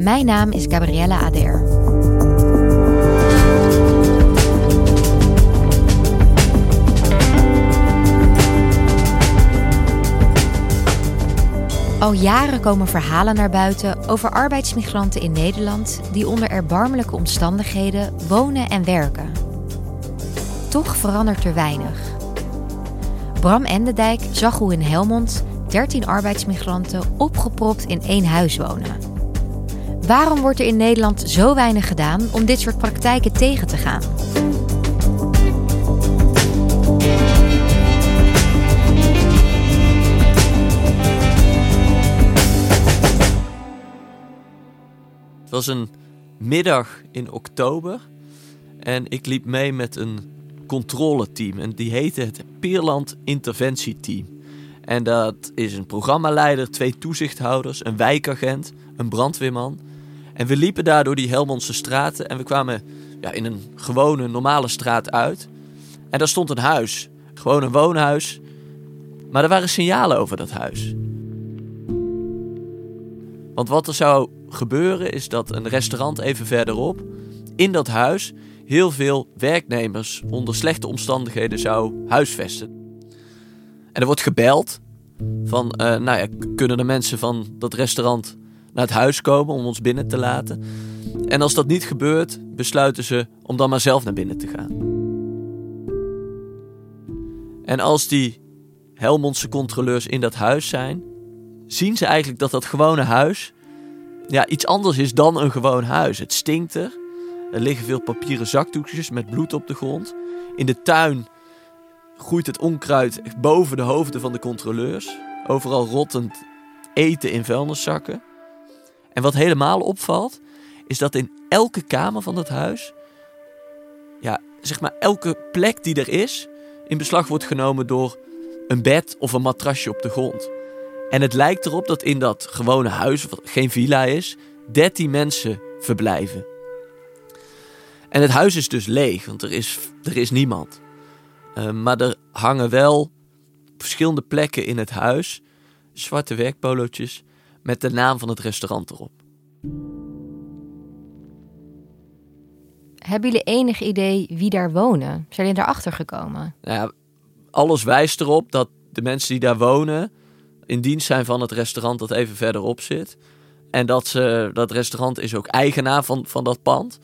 Mijn naam is Gabriella Ader. Al jaren komen verhalen naar buiten over arbeidsmigranten in Nederland die onder erbarmelijke omstandigheden wonen en werken. Toch verandert er weinig. Bram Endendijk zag hoe in Helmond 13 arbeidsmigranten opgepropt in één huis wonen. Waarom wordt er in Nederland zo weinig gedaan om dit soort praktijken tegen te gaan? Het was een middag in oktober en ik liep mee met een controleteam en die heette het Peerland Interventieteam. En dat is een programmaleider, twee toezichthouders, een wijkagent, een brandweerman. En we liepen daar door die Helmondse straten en we kwamen ja, in een gewone, normale straat uit. En daar stond een huis, gewoon een woonhuis. Maar er waren signalen over dat huis. Want wat er zou gebeuren is dat een restaurant even verderop in dat huis heel veel werknemers onder slechte omstandigheden zou huisvesten. En er wordt gebeld van, uh, nou ja, kunnen de mensen van dat restaurant naar het huis komen om ons binnen te laten? En als dat niet gebeurt, besluiten ze om dan maar zelf naar binnen te gaan. En als die Helmondse controleurs in dat huis zijn, zien ze eigenlijk dat dat gewone huis ja, iets anders is dan een gewoon huis. Het stinkt er. Er liggen veel papieren zakdoekjes met bloed op de grond. In de tuin groeit het onkruid boven de hoofden van de controleurs. Overal rottend eten in vuilniszakken. En wat helemaal opvalt, is dat in elke kamer van dat huis, ja, zeg maar elke plek die er is, in beslag wordt genomen door een bed of een matrasje op de grond. En het lijkt erop dat in dat gewone huis, wat geen villa is, 13 mensen verblijven. En het huis is dus leeg, want er is, er is niemand. Uh, maar er hangen wel verschillende plekken in het huis zwarte werkpolootjes met de naam van het restaurant erop. Hebben jullie enig idee wie daar wonen? Zijn jullie daarachter gekomen? Nou ja, alles wijst erop dat de mensen die daar wonen in dienst zijn van het restaurant dat even verderop zit. En dat ze, dat restaurant is ook eigenaar van, van dat pand.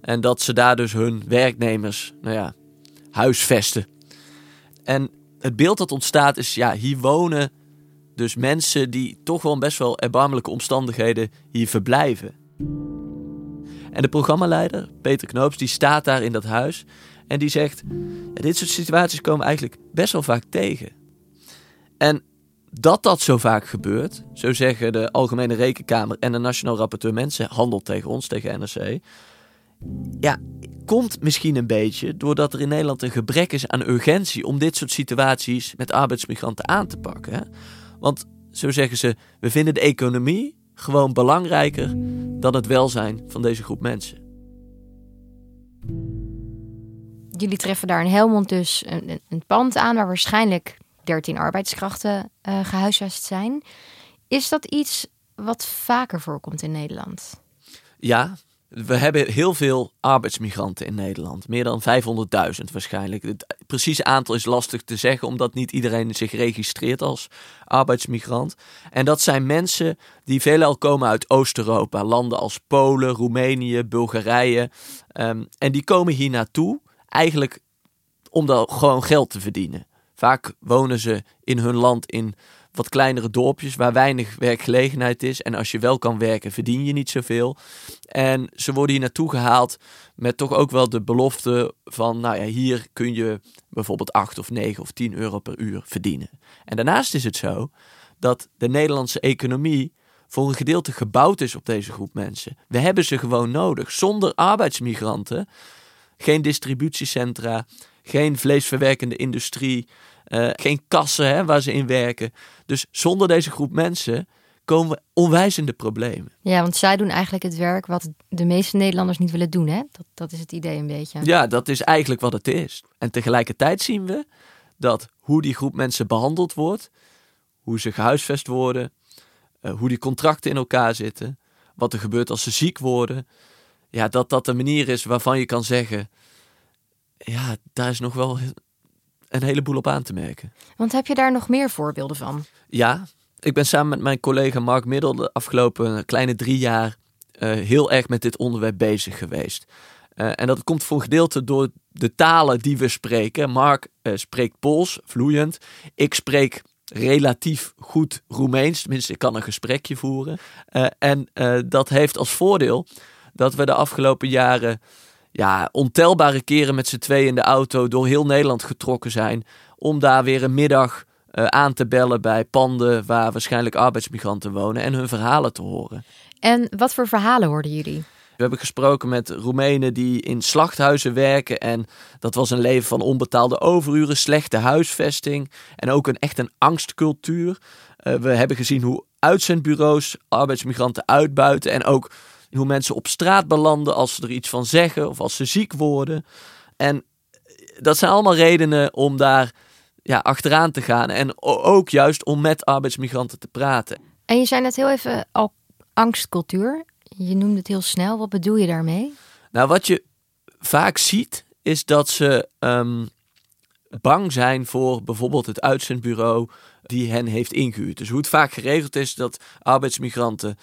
En dat ze daar dus hun werknemers, nou ja, huisvesten. En het beeld dat ontstaat is, ja, hier wonen dus mensen die toch wel best wel erbarmelijke omstandigheden hier verblijven. En de programmaleider, Peter Knoops, die staat daar in dat huis. En die zegt, dit soort situaties komen eigenlijk best wel vaak tegen. En dat dat zo vaak gebeurt, zo zeggen de Algemene Rekenkamer en de Nationaal Rapporteur Mensenhandel tegen ons, tegen NRC. Ja, komt misschien een beetje doordat er in Nederland een gebrek is aan urgentie om dit soort situaties met arbeidsmigranten aan te pakken. Want zo zeggen ze, we vinden de economie gewoon belangrijker dan het welzijn van deze groep mensen. Jullie treffen daar in Helmond dus een, een pand aan waar waarschijnlijk 13 arbeidskrachten uh, gehuisvest zijn. Is dat iets wat vaker voorkomt in Nederland? Ja, we hebben heel veel arbeidsmigranten in Nederland. Meer dan 500.000 waarschijnlijk. Het precieze aantal is lastig te zeggen, omdat niet iedereen zich registreert als arbeidsmigrant. En dat zijn mensen die veelal komen uit Oost-Europa. Landen als Polen, Roemenië, Bulgarije. Um, en die komen hier naartoe eigenlijk om dan gewoon geld te verdienen. Vaak wonen ze in hun land in wat kleinere dorpjes waar weinig werkgelegenheid is. En als je wel kan werken, verdien je niet zoveel. En ze worden hier naartoe gehaald met toch ook wel de belofte van, nou ja, hier kun je bijvoorbeeld 8 of 9 of 10 euro per uur verdienen. En daarnaast is het zo dat de Nederlandse economie voor een gedeelte gebouwd is op deze groep mensen. We hebben ze gewoon nodig. Zonder arbeidsmigranten, geen distributiecentra, geen vleesverwerkende industrie, uh, geen kassen hè, waar ze in werken. Dus zonder deze groep mensen komen we onwijs in de problemen. Ja, want zij doen eigenlijk het werk wat de meeste Nederlanders niet willen doen. Hè? Dat, dat is het idee een beetje. Ja, dat is eigenlijk wat het is. En tegelijkertijd zien we dat hoe die groep mensen behandeld wordt, hoe ze gehuisvest worden, uh, hoe die contracten in elkaar zitten, wat er gebeurt als ze ziek worden. Ja, dat dat de manier is waarvan je kan zeggen, ja, daar is nog wel een heleboel op aan te merken. Want heb je daar nog meer voorbeelden van? Ja, ik ben samen met mijn collega Mark Middel de afgelopen kleine drie jaar uh, heel erg met dit onderwerp bezig geweest. Uh, en dat komt voor een gedeelte door de talen die we spreken. Mark uh, spreekt Pools, vloeiend. Ik spreek relatief goed Roemeens. Tenminste, ik kan een gesprekje voeren. en dat heeft als voordeel dat we de afgelopen jaren ja, ontelbare keren met z'n tweeën in de auto door heel Nederland getrokken zijn. Om daar weer een middag uh, aan te bellen bij panden waar waarschijnlijk arbeidsmigranten wonen en hun verhalen te horen. En wat voor verhalen hoorden jullie? We hebben gesproken met Roemenen die in slachthuizen werken. En dat was een leven van onbetaalde overuren, slechte huisvesting en ook een echt een angstcultuur. Uh, we hebben gezien hoe uitzendbureaus arbeidsmigranten uitbuiten en ook hoe mensen op straat belanden als ze er iets van zeggen of als ze ziek worden. En dat zijn allemaal redenen om daar ja, achteraan te gaan. En ook juist om met arbeidsmigranten te praten. En je zei net heel even al angstcultuur. Je noemde het heel snel. Wat bedoel je daarmee? Nou, wat je vaak ziet, is dat ze um, bang zijn voor bijvoorbeeld het uitzendbureau die hen heeft ingehuurd. Dus hoe het vaak geregeld is dat arbeidsmigranten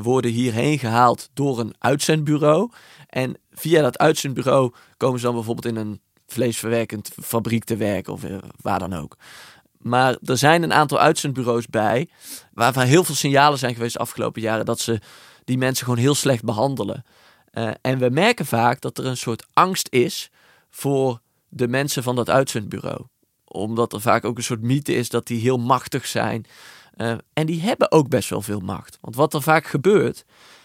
worden hierheen gehaald door een uitzendbureau. En via dat uitzendbureau komen ze dan bijvoorbeeld in een vleesverwerkend fabriek te werken of eh, waar dan ook. Maar er zijn een aantal uitzendbureaus bij waarvan heel veel signalen zijn geweest de afgelopen jaren dat ze die mensen gewoon heel slecht behandelen. Uh, en we merken vaak dat er een soort angst is voor de mensen van dat uitzendbureau. Omdat er vaak ook een soort mythe is dat die heel machtig zijn. Uh, en die hebben ook best wel veel macht. Want wat er vaak gebeurt,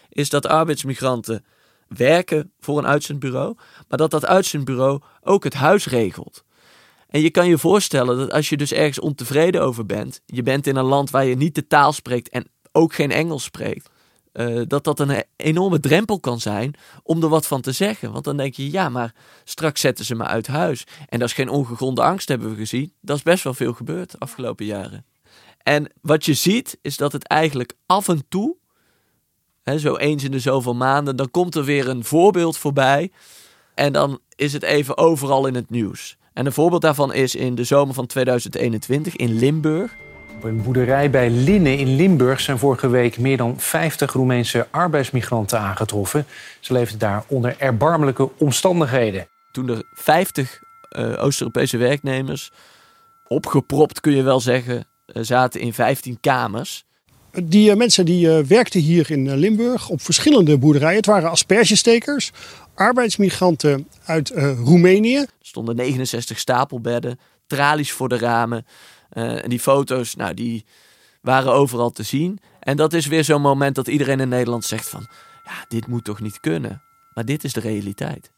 is dat arbeidsmigranten werken voor een uitzendbureau, maar dat dat uitzendbureau ook het huis regelt. En je kan je voorstellen dat als je dus ergens ontevreden over bent, je bent in een land waar je niet de taal spreekt en ook geen Engels spreekt, uh, dat dat een enorme drempel kan zijn om er wat van te zeggen. Want dan denk je, ja, maar straks zetten ze me uit huis. En dat is geen ongegronde angst, hebben we gezien. Dat is best wel veel gebeurd de afgelopen jaren. En wat je ziet, is dat het eigenlijk af en toe zo eens in de zoveel maanden, dan komt er weer een voorbeeld voorbij. En dan is het even overal in het nieuws. En een voorbeeld daarvan is in de zomer van 2021 in Limburg. Op een boerderij bij Linnen in Limburg zijn vorige week meer dan 50 Roemeense arbeidsmigranten aangetroffen. Ze leefden daar onder erbarmelijke omstandigheden. Toen er 50 uh, Oost-Europese werknemers, opgepropt kun je wel zeggen, zaten in 15 kamers. Die uh, mensen die uh, werkten hier in Limburg op verschillende boerderijen. Het waren aspergestekers, arbeidsmigranten uit Roemenië. Er stonden 69 stapelbedden, tralies voor de ramen. en die foto's, nou, die waren overal te zien. En dat is weer zo'n moment dat iedereen in Nederland zegt van... ja, dit moet toch niet kunnen? Maar dit is de realiteit.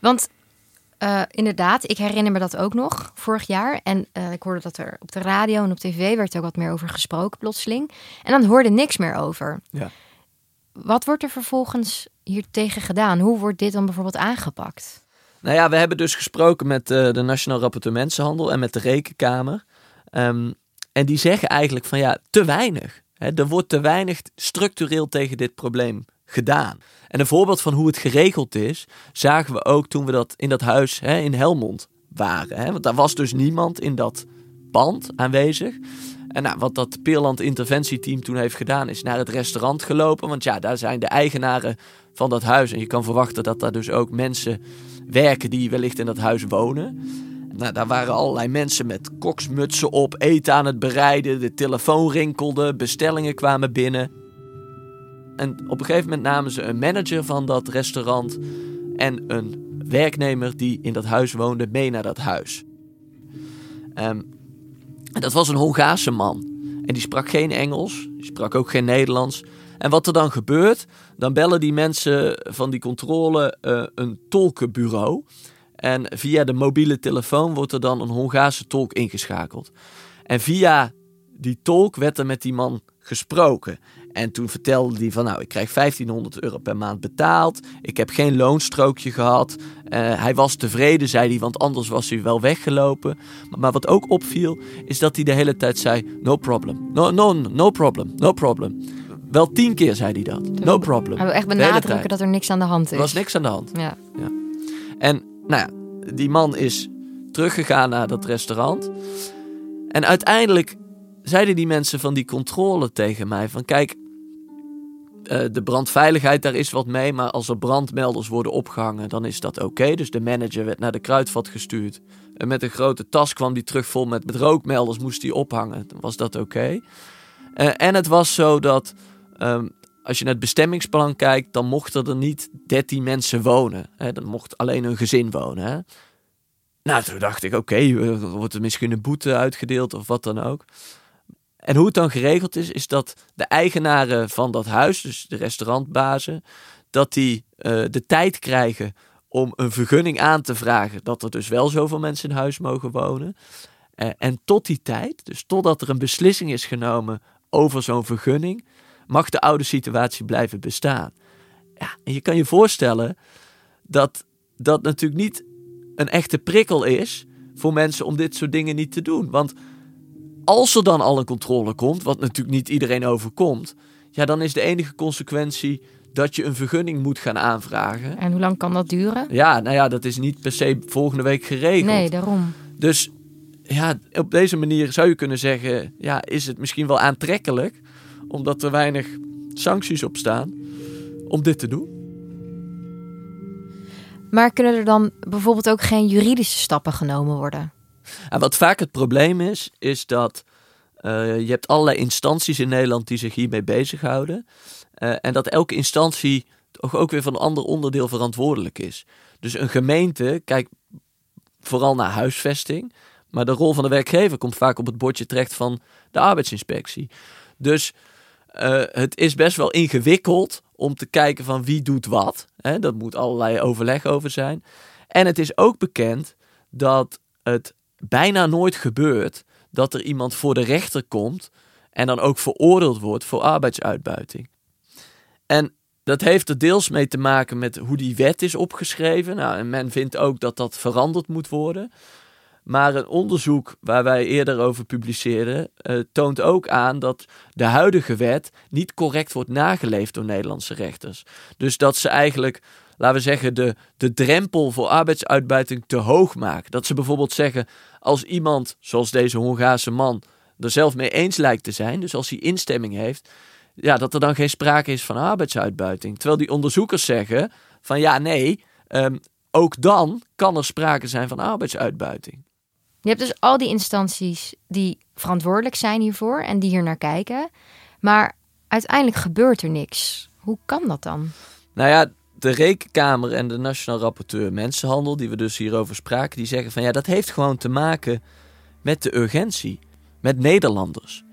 Want uh, inderdaad, ik herinner me dat ook nog vorig jaar. En uh, ik hoorde dat er op de radio en op tv werd ook wat meer over gesproken plotseling. En dan hoorde niks meer over. Ja. Wat wordt er vervolgens hier tegen gedaan? Hoe wordt dit dan bijvoorbeeld aangepakt? Nou ja, we hebben dus gesproken met uh, de Nationaal Rapporteur Mensenhandel en met de Rekenkamer. Um, en die zeggen eigenlijk van ja, te weinig. Hè, er wordt te weinig structureel tegen dit probleem gedaan. En een voorbeeld van hoe het geregeld is, zagen we ook toen we dat in dat huis hè, in Helmond waren. Hè? Want daar was dus niemand in dat pand aanwezig. En nou, wat dat Peerland interventieteam toen heeft gedaan, is naar het restaurant gelopen. Want ja, daar zijn de eigenaren van dat huis. En je kan verwachten dat daar dus ook mensen werken die wellicht in dat huis wonen. Nou, daar waren allerlei mensen met koksmutsen op, eten aan het bereiden, de telefoon rinkelde, bestellingen kwamen binnen. En op een gegeven moment namen ze een manager van dat restaurant en een werknemer die in dat huis woonde mee naar dat huis. Um, dat was een Hongaarse man. En die sprak geen Engels. Die sprak ook geen Nederlands. En wat er dan gebeurt, dan bellen die mensen van die controle uh, een tolkenbureau. En via de mobiele telefoon wordt er dan een Hongaarse tolk ingeschakeld. En via die tolk werd er met die man gesproken. En toen vertelde hij van nou, ik krijg 1500 euro per maand betaald. Ik heb geen loonstrookje gehad. Uh, hij was tevreden, zei hij, want anders was hij wel weggelopen. Maar, maar, wat ook opviel, is dat hij de hele tijd zei: no problem. No, no, no problem, no problem. Wel tien keer zei hij dat. No problem. Hij wil echt benadrukken dat er niks aan de hand is. Er was niks aan de hand. Ja. ja. En nou ja, die man is teruggegaan naar dat restaurant. En uiteindelijk zeiden die mensen van die controle tegen mij: van kijk, uh, de brandveiligheid, daar is wat mee. Maar als er brandmelders worden opgehangen, dan is dat oké. Dus de manager werd naar de kruidvat gestuurd. En met een grote tas kwam die terug vol met, met rookmelders, moest die ophangen. Dan was dat oké. Uh, en het was zo dat um, als je naar het bestemmingsplan kijkt, dan mochten er niet 13 mensen wonen. Hè? Dan mocht alleen een gezin wonen. Hè? Nou, toen dacht ik, oké, okay, wordt er misschien een boete uitgedeeld of wat dan ook. En hoe het dan geregeld is, is dat de eigenaren van dat huis, dus de restaurantbazen, dat die uh, de tijd krijgen om een vergunning aan te vragen dat er dus wel zoveel mensen in huis mogen wonen. Uh, en tot die tijd, dus totdat er een beslissing is genomen over zo'n vergunning, mag de oude situatie blijven bestaan. Ja, en je kan je voorstellen dat dat natuurlijk niet een echte prikkel is voor mensen om dit soort dingen niet te doen. Want als er dan al een controle komt, wat natuurlijk niet iedereen overkomt, ja, dan is de enige consequentie dat je een vergunning moet gaan aanvragen. En hoe lang kan dat duren? Ja, nou ja, dat is niet per se volgende week geregeld. Nee, daarom. Dus ja, op deze manier zou je kunnen zeggen, ja, is het misschien wel aantrekkelijk, omdat er weinig sancties op staan, om dit te doen. Maar kunnen er dan bijvoorbeeld ook geen juridische stappen genomen worden? En wat vaak het probleem is, is dat uh, je hebt allerlei instanties in Nederland die zich hiermee bezighouden. Uh, en dat elke instantie toch ook weer van een ander onderdeel verantwoordelijk is. Dus een gemeente kijkt vooral naar huisvesting. Maar de rol van de werkgever komt vaak op het bordje terecht van de arbeidsinspectie. Dus uh, het is best wel ingewikkeld om te kijken van wie doet wat. Hè? Dat moet allerlei overleg over zijn. En het is ook bekend dat het bijna nooit gebeurt dat er iemand voor de rechter komt en dan ook veroordeeld wordt voor arbeidsuitbuiting. En dat heeft er deels mee te maken met hoe die wet is opgeschreven. Nou, en men vindt ook dat dat veranderd moet worden. Maar een onderzoek waar wij eerder over publiceerden, uh, toont ook aan dat de huidige wet niet correct wordt nageleefd door Nederlandse rechters. Dus dat ze eigenlijk, laten we zeggen, de, de drempel voor arbeidsuitbuiting te hoog maken. Dat ze bijvoorbeeld zeggen, als iemand, zoals deze Hongaarse man, er zelf mee eens lijkt te zijn, dus als hij instemming heeft, ja, dat er dan geen sprake is van arbeidsuitbuiting. Terwijl die onderzoekers zeggen van ja, nee, um, ook dan kan er sprake zijn van arbeidsuitbuiting. Je hebt dus al die instanties die verantwoordelijk zijn hiervoor en die hier naar kijken. Maar uiteindelijk gebeurt er niks. Hoe kan dat dan? Nou ja, de Rekenkamer en de Nationaal Rapporteur Mensenhandel, die we dus hierover spraken, die zeggen van ja, dat heeft gewoon te maken met de urgentie, met Nederlanders.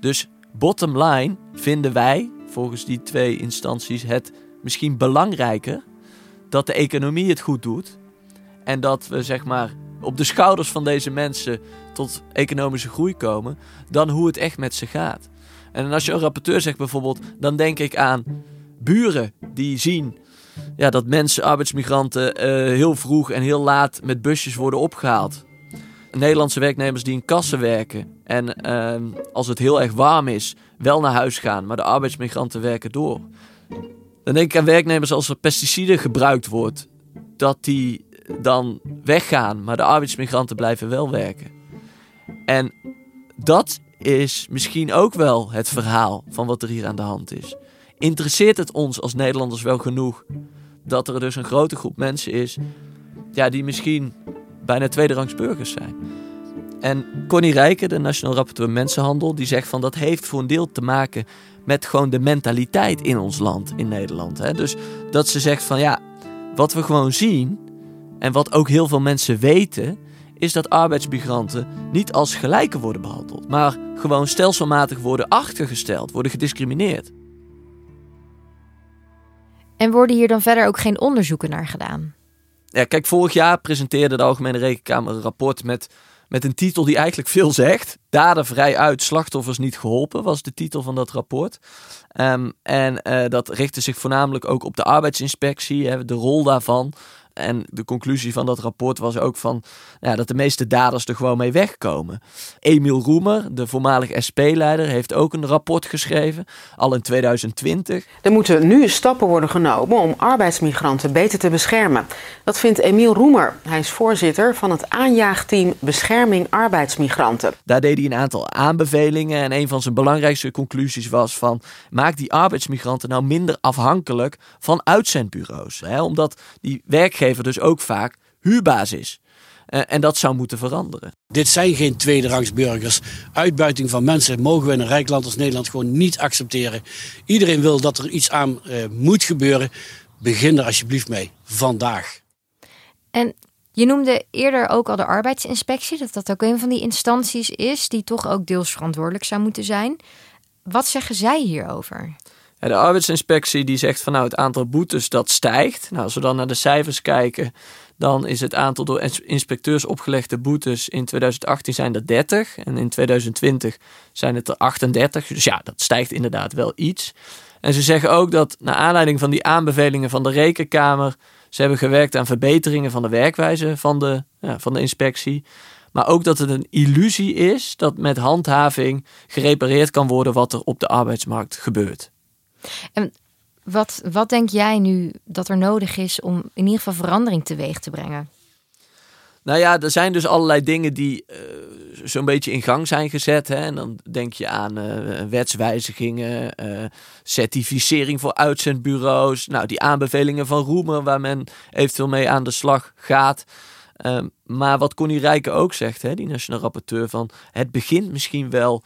Dus bottom line vinden wij, volgens die twee instanties, het misschien belangrijker dat de economie het goed doet en dat we zeg maar op de schouders van deze mensen tot economische groei komen, dan hoe het echt met ze gaat. En als je een rapporteur zegt bijvoorbeeld, dan denk ik aan buren die zien ja, dat mensen, arbeidsmigranten, uh, heel vroeg en heel laat met busjes worden opgehaald. Nederlandse werknemers die in kassen werken en uh, als het heel erg warm is, wel naar huis gaan, maar de arbeidsmigranten werken door. Dan denk ik aan werknemers als er pesticiden gebruikt wordt, dat die dan weggaan, maar de arbeidsmigranten blijven wel werken. En dat is misschien ook wel het verhaal van wat er hier aan de hand is. Interesseert het ons als Nederlanders wel genoeg dat er dus een grote groep mensen is ja, die misschien bijna tweederangs burgers zijn? En Connie Rijken, de Nationaal Rapporteur Mensenhandel, die zegt van dat heeft voor een deel te maken met gewoon de mentaliteit in ons land, in Nederland. Hè? Dus dat ze zegt van ja, wat we gewoon zien en wat ook heel veel mensen weten, is dat arbeidsmigranten niet als gelijken worden behandeld, maar gewoon stelselmatig worden achtergesteld, worden gediscrimineerd. En worden hier dan verder ook geen onderzoeken naar gedaan? Ja, kijk, vorig jaar presenteerde de Algemene Rekenkamer een rapport met, met een titel die eigenlijk veel zegt. Daden vrij uit, slachtoffers niet geholpen, was de titel van dat rapport. Ehm, en uh, dat richtte zich voornamelijk ook op de arbeidsinspectie, hè, de rol daarvan. En de conclusie van dat rapport was ook van ja, dat de meeste daders er gewoon mee wegkomen. Emiel Roemer, de voormalig SP-leider, heeft ook een rapport geschreven, al in 2020. Er moeten nu stappen worden genomen om arbeidsmigranten beter te beschermen. Dat vindt Emiel Roemer. Hij is voorzitter van het aanjaagteam Bescherming Arbeidsmigranten. Daar deed hij een aantal aanbevelingen en een van zijn belangrijkste conclusies was van maak die arbeidsmigranten nou minder afhankelijk van uitzendbureaus. Hè? Omdat die werkgevers dus ook vaak huurbaas is. Uh, en dat zou moeten veranderen. Dit zijn geen tweederangsburgers. Uitbuiting van mensen mogen we in een rijk land als Nederland gewoon niet accepteren. Iedereen wil dat er iets aan uh, moet gebeuren. Begin er alsjeblieft mee. Vandaag. En je noemde eerder ook al de arbeidsinspectie, dat dat ook een van die instanties is die toch ook deels verantwoordelijk zou moeten zijn. Wat zeggen zij hierover? De arbeidsinspectie die zegt van nou het aantal boetes dat stijgt. Nou, als we dan naar de cijfers kijken, dan is het aantal door inspecteurs opgelegde boetes in 2018 zijn er 30 en in 2020 zijn het er 38. Dus ja, dat stijgt inderdaad wel iets. En ze zeggen ook dat naar aanleiding van die aanbevelingen van de Rekenkamer, ze hebben gewerkt aan verbeteringen van de werkwijze van de, ja, van de inspectie. Maar ook dat het een illusie is dat met handhaving gerepareerd kan worden wat er op de arbeidsmarkt gebeurt. En wat, wat denk jij nu dat er nodig is om in ieder geval verandering teweeg te brengen? Nou ja, er zijn dus allerlei dingen die uh, zo'n beetje in gang zijn gezet. Hè? En dan denk je aan uh, wetswijzigingen, uh, certificering voor uitzendbureaus. Nou, die aanbevelingen van Roemer waar men eventueel mee aan de slag gaat. Ehm, maar wat Connie Rijken ook zegt, hè, die nationaal rapporteur, van het begint misschien wel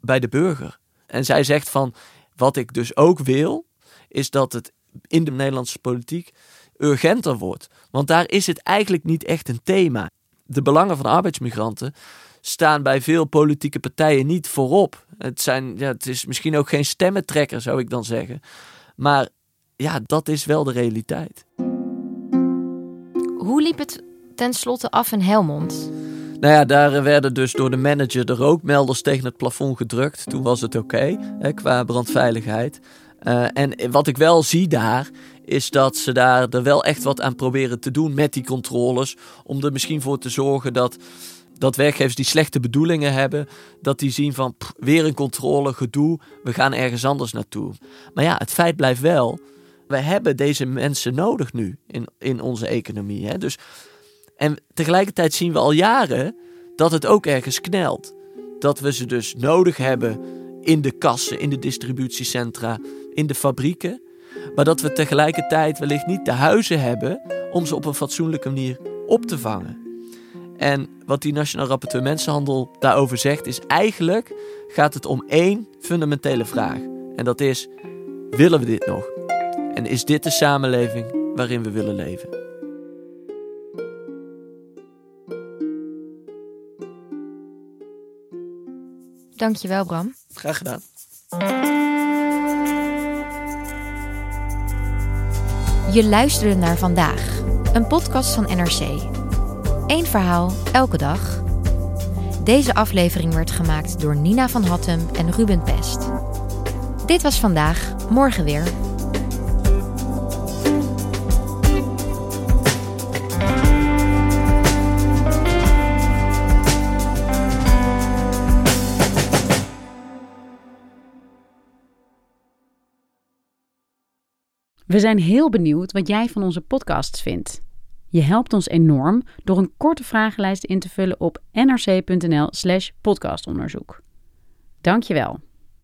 bij de burger. En zij zegt van wat ik dus ook wil, is dat het in de Nederlandse politiek urgenter wordt. Want daar is het eigenlijk niet echt een thema. De belangen van arbeidsmigranten staan bij veel politieke partijen niet voorop. Het, zijn, ja, het is misschien ook geen stemmentrekker, zou ik dan zeggen. Maar ja, dat is wel de realiteit. Hoe liep het tenslotte af in Helmond? Nou ja, daar werden dus door de manager de rookmelders tegen het plafond gedrukt. Toen was het oké, qua brandveiligheid. Uh, en wat ik wel zie daar, is dat ze daar er wel echt wat aan proberen te doen met die controles. Om er misschien voor te zorgen dat, dat werkgevers die slechte bedoelingen hebben, dat die zien van weer een controle, gedoe, we gaan ergens anders naartoe. Maar ja, het feit blijft wel, we hebben deze mensen nodig nu in, in onze economie. Hè? Dus en tegelijkertijd zien we al jaren dat het ook ergens knelt. Dat we ze dus nodig hebben in de kassen, in de distributiecentra, in de fabrieken. Maar dat we tegelijkertijd wellicht niet de huizen hebben om ze op een fatsoenlijke manier op te vangen. En wat die Nationaal Rapporteur Mensenhandel daarover zegt, is eigenlijk gaat het om één fundamentele vraag. En dat is: willen we dit nog? En is dit de samenleving waarin we willen leven? Dankjewel, Bram. Graag gedaan. Je luisterde naar vandaag, een podcast van NRC. Eén verhaal, elke dag. Deze aflevering werd gemaakt door Nina van Hattem en Ruben Pest. Dit was vandaag, morgen weer. We zijn heel benieuwd wat jij van onze podcasts vindt. Je helpt ons enorm door een korte vragenlijst in te vullen op nrc.nl/slash podcastonderzoek. Dankjewel.